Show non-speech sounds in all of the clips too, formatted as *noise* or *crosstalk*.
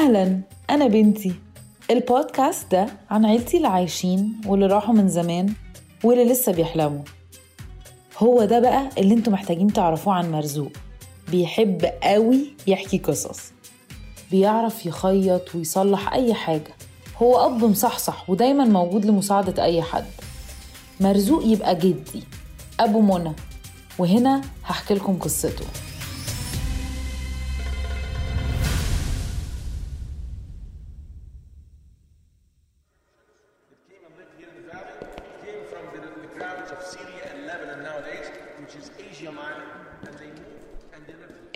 أهلا أنا بنتي. البودكاست ده عن عيلتي اللي عايشين واللي راحوا من زمان واللي لسه بيحلموا. هو ده بقى اللي أنتوا محتاجين تعرفوه عن مرزوق. بيحب قوي يحكي قصص. بيعرف يخيط ويصلح أي حاجة. هو أب مصحصح ودايما موجود لمساعدة أي حد. مرزوق يبقى جدي أبو منى. وهنا هحكي لكم قصته.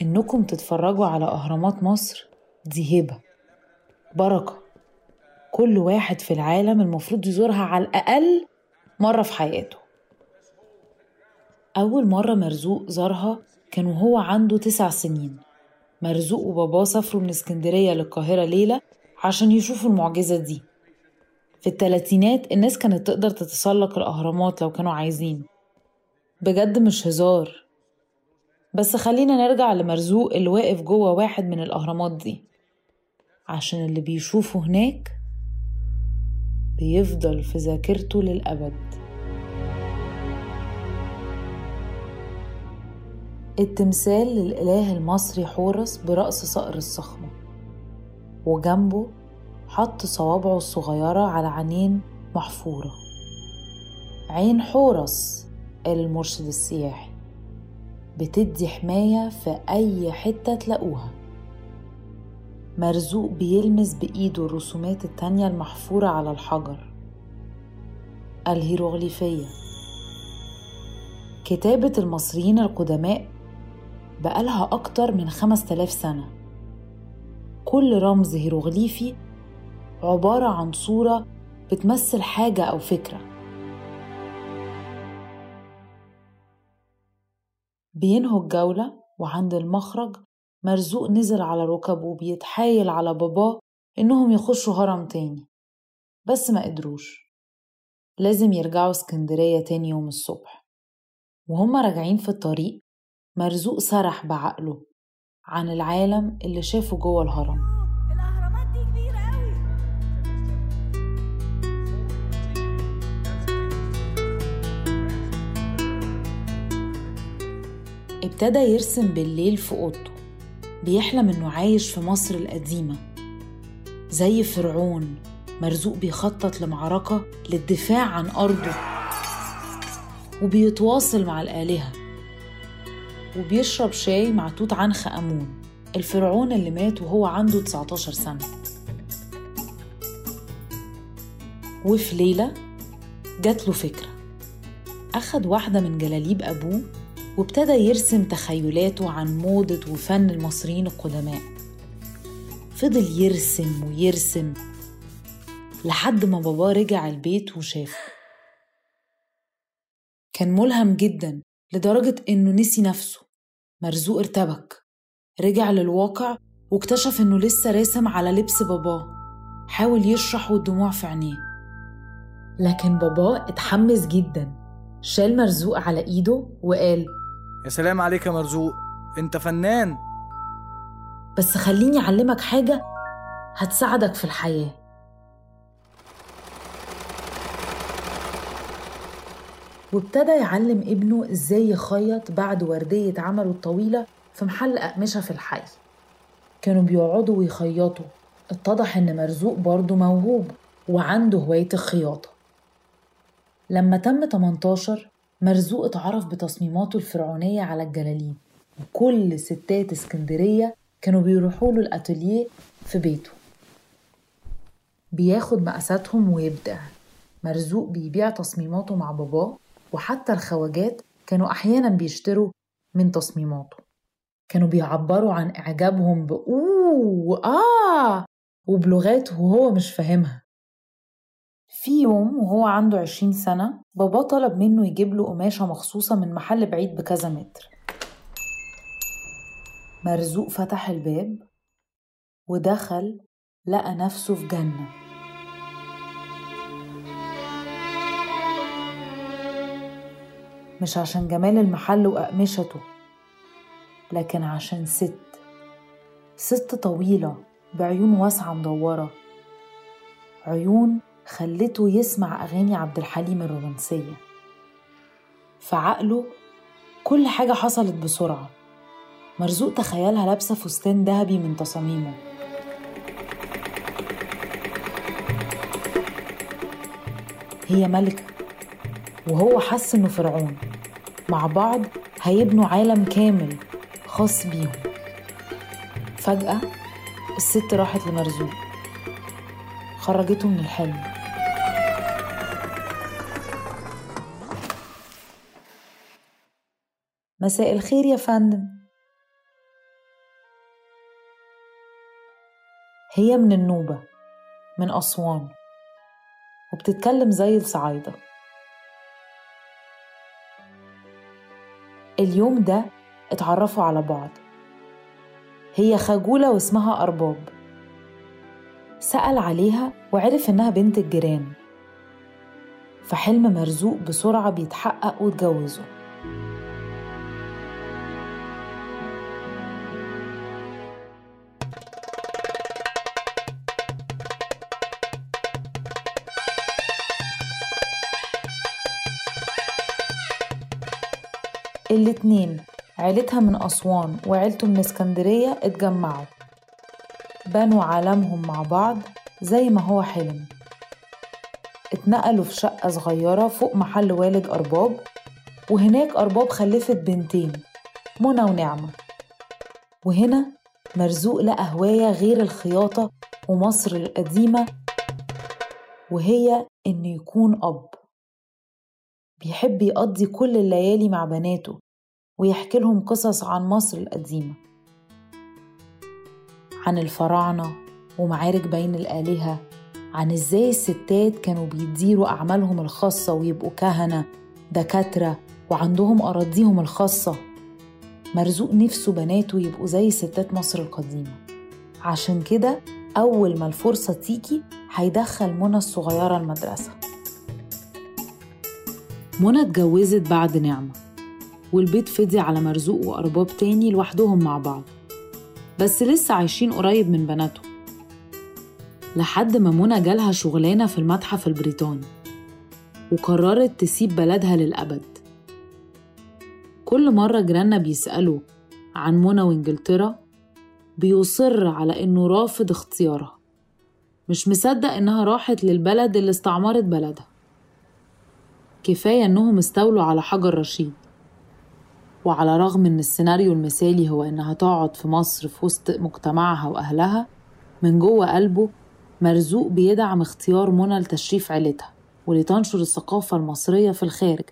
إنكم تتفرجوا على أهرامات مصر؟ دي هبة بركة. كل واحد في العالم المفروض يزورها على الأقل مرة في حياته. أول مرة مرزوق زارها كان وهو عنده تسع سنين. مرزوق وباباه سافروا من اسكندرية للقاهرة ليلة عشان يشوفوا المعجزة دي. في التلاتينات الناس كانت تقدر تتسلق الأهرامات لو كانوا عايزين. بجد مش هزار. بس خلينا نرجع لمرزوق اللي واقف جوه واحد من الأهرامات دي. عشان اللي بيشوفه هناك بيفضل في ذاكرته للأبد. التمثال للإله المصري حورس برأس صقر الصخرة وجنبه حط صوابعه الصغيرة على عينين محفورة. عين حورس المرشد السياحي. بتدي حماية في أي حتة تلاقوها. مرزوق بيلمس بإيده الرسومات التانية المحفورة على الحجر. الهيروغليفية. كتابة المصريين القدماء بقالها أكتر من خمس تلاف سنة. كل رمز هيروغليفي عبارة عن صورة بتمثل حاجة أو فكرة. بينهوا الجولة وعند المخرج مرزوق نزل على ركبه وبيتحايل على باباه إنهم يخشوا هرم تاني بس ما قدروش. لازم يرجعوا اسكندرية تاني يوم الصبح. وهما راجعين في الطريق مرزوق سرح بعقله عن العالم اللي شافه جوه الهرم. ابتدى يرسم بالليل في أوضته بيحلم إنه عايش في مصر القديمة. زي فرعون مرزوق بيخطط لمعركة للدفاع عن أرضه وبيتواصل مع الآلهة وبيشرب شاي مع توت عنخ آمون الفرعون اللي مات وهو عنده 19 سنة. وفي ليلة جات له فكرة أخد واحدة من جلاليب أبوه وابتدى يرسم تخيلاته عن موضة وفن المصريين القدماء. فضل يرسم ويرسم لحد ما باباه رجع البيت وشافه. كان ملهم جدا لدرجة إنه نسي نفسه. مرزوق ارتبك رجع للواقع واكتشف إنه لسه راسم على لبس باباه. حاول يشرح والدموع في عينيه. لكن باباه اتحمس جدا شال مرزوق على إيده وقال يا سلام عليك يا مرزوق. انت فنان. بس خليني أعلمك حاجة هتساعدك في الحياة. وابتدى يعلم ابنه إزاي يخيط بعد وردية عمله الطويلة في محل أقمشة في الحي. كانوا بيقعدوا ويخيطوا. اتضح إن مرزوق برضه موهوب وعنده هواية الخياطة. لما تم 18 مرزوق اتعرف بتصميماته الفرعونية على الجلاليب وكل ستات اسكندرية كانوا بيروحوا له الأتelier في بيته. بياخد مقاساتهم ويبدع. مرزوق بيبيع تصميماته مع باباه وحتى الخواجات كانوا أحيانا بيشتروا من تصميماته. كانوا بيعبروا عن إعجابهم بأوه وآه وبلغات وهو مش فاهمها. في يوم وهو عنده عشرين سنة باباه طلب منه يجيب له قماشة مخصوصة من محل بعيد بكذا متر. مرزوق فتح الباب ودخل لقى نفسه في جنة. مش عشان جمال المحل وأقمشته لكن عشان ست. ست طويلة بعيون واسعة مدورة. عيون خلته يسمع أغاني عبد الحليم الرومانسية. في عقله كل حاجة حصلت بسرعة. مرزوق تخيلها لابسة فستان ذهبي من تصاميمه. هي ملكة وهو حس إنه فرعون. مع بعض هيبنوا عالم كامل خاص بيهم. فجأة الست راحت لمرزوق. خرجته من الحلم. مساء الخير يا فندم. هي من النوبة من أسوان وبتتكلم زي الصعايدة. اليوم ده اتعرفوا على بعض. هي خجولة واسمها أرباب. سأل عليها وعرف إنها بنت الجيران. فحلم مرزوق بسرعة بيتحقق واتجوزوا. الاتنين. عيلتها من أسوان وعيلته من اسكندرية اتجمعوا. بنوا عالمهم مع بعض زي ما هو حلم. اتنقلوا في شقة صغيرة فوق محل والد أرباب وهناك أرباب خلفت بنتين منى ونعمة. وهنا مرزوق لقى هواية غير الخياطة ومصر القديمة وهي إنه يكون أب. بيحب يقضي كل الليالي مع بناته. ويحكي لهم قصص عن مصر القديمة عن الفراعنة ومعارك بين الآلهة عن إزاي الستات كانوا بيديروا أعمالهم الخاصة ويبقوا كهنة دكاترة وعندهم أراضيهم الخاصة. مرزوق نفسه بناته يبقوا زي ستات مصر القديمة. عشان كده أول ما الفرصة تيجي هيدخل منى الصغيرة المدرسة. منى اتجوزت بعد نعمة. والبيت فضي على مرزوق وأرباب تاني لوحدهم مع بعض. بس لسه عايشين قريب من بناتهم لحد ما منى جالها شغلانة في المتحف البريطاني. وقررت تسيب بلدها للأبد. كل مرة جيراننا بيسألوا عن منى وإنجلترا بيصر على إنه رافض اختيارها. مش مصدق إنها راحت للبلد اللي استعمرت بلدها. كفاية إنهم استولوا على حجر رشيد. وعلى رغم إن السيناريو المثالي هو إنها تقعد في مصر في وسط مجتمعها وأهلها من جوه قلبه مرزوق بيدعم اختيار منى لتشريف عيلتها ولتنشر الثقافة المصرية في الخارج.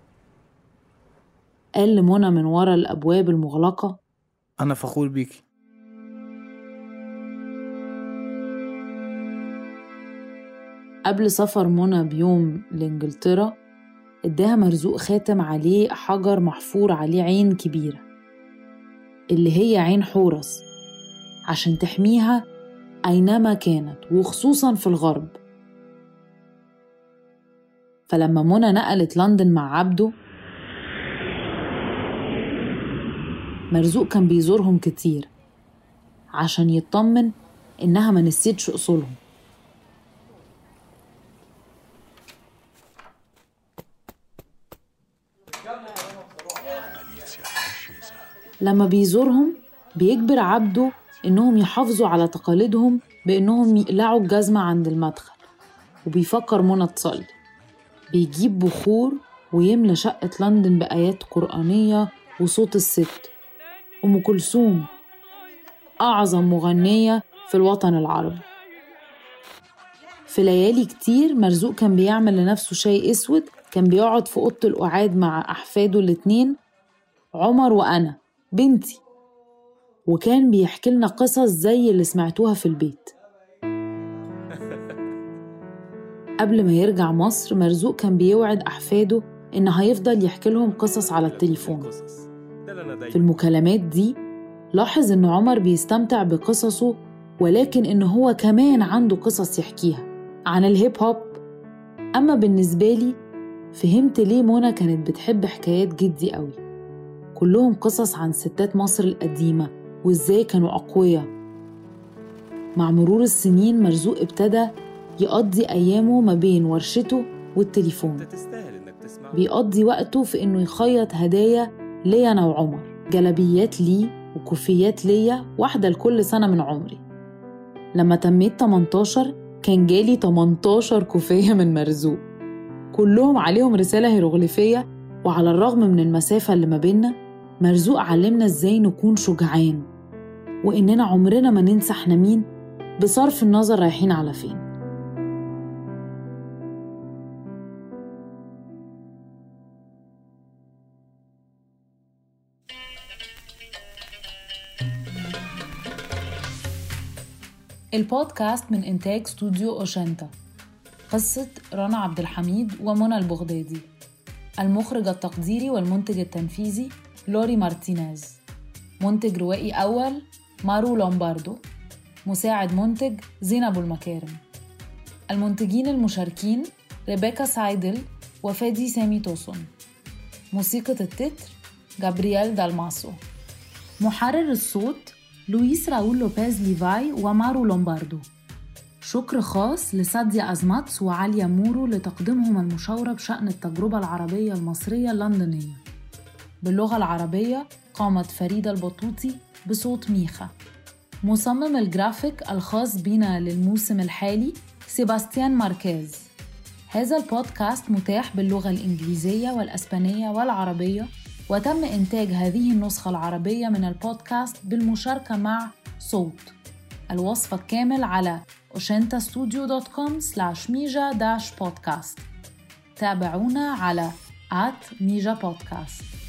قال لمنى من ورا الأبواب المغلقة أنا فخور بيكي قبل سفر منى بيوم لإنجلترا اداها مرزوق خاتم عليه حجر محفور عليه عين كبيرة اللي هي عين حورس عشان تحميها أينما كانت وخصوصا في الغرب. فلما منى نقلت لندن مع عبده مرزوق كان بيزورهم كتير عشان يطمن إنها ما نسيتش أصولهم. لما بيزورهم بيجبر عبده إنهم يحافظوا على تقاليدهم بإنهم يقلعوا الجزمة عند المدخل. وبيفكر منى تصلي. بيجيب بخور ويملى شقة لندن بآيات قرآنية وصوت الست. أم كلثوم أعظم مغنية في الوطن العربي. في ليالي كتير مرزوق كان بيعمل لنفسه شاي أسود كان بيقعد في أوضة القعاد مع أحفاده الاتنين عمر وأنا. بنتي. وكان بيحكي لنا قصص زي اللي سمعتوها في البيت. *laughs* قبل ما يرجع مصر مرزوق كان بيوعد أحفاده إن هيفضل يحكي لهم قصص على التليفون. في المكالمات دي لاحظ إن عمر بيستمتع بقصصه ولكن إن هو كمان عنده قصص يحكيها عن الهيب هوب أما بالنسبة لي فهمت ليه منى كانت بتحب حكايات جدي قوي. كلهم قصص عن ستات مصر القديمة وإزاي كانوا أقوياء. مع مرور السنين مرزوق ابتدى يقضي أيامه ما بين ورشته والتليفون. بيقضي وقته في إنه يخيط هدايا ليا أنا وعمر جلبيات ليه وكوفيات ليا واحدة لكل سنة من عمري. لما تميت 18 كان جالي 18 كوفية من مرزوق. كلهم عليهم رسالة هيروغليفية وعلى الرغم من المسافة اللي ما بينا مرزوق علمنا إزاي نكون شجعان وإننا عمرنا ما ننسى إحنا مين بصرف النظر رايحين على فين. البودكاست من إنتاج استوديو أوتشينتا قصة رنا عبد الحميد ومنى البغدادي المخرج التقديري والمنتج التنفيذي لوري مارتينيز. منتج روائي أول مارو لومباردو. مساعد منتج زينب المكارم. المنتجين المشاركين ريبيكا سايدل وفادي سامي توسون موسيقى التتر جابرييل دالماسو. محرر الصوت لويس راول لوبيز ليفاي ومارو لومباردو. شكر خاص لساديا أزماتس وعاليا مورو لتقديمهم المشاورة بشأن التجربة العربية المصرية اللندنية. باللغة العربية قامت فريدة البطوطي بصوت ميخا مصمم الجرافيك الخاص بنا للموسم الحالي سيباستيان ماركيز. هذا البودكاست متاح باللغة الإنجليزية والأسبانية والعربية وتم إنتاج هذه النسخة العربية من البودكاست بالمشاركة مع صوت. الوصف الكامل على oshentastudio.com slash mija-podcast تابعونا على at mija podcast.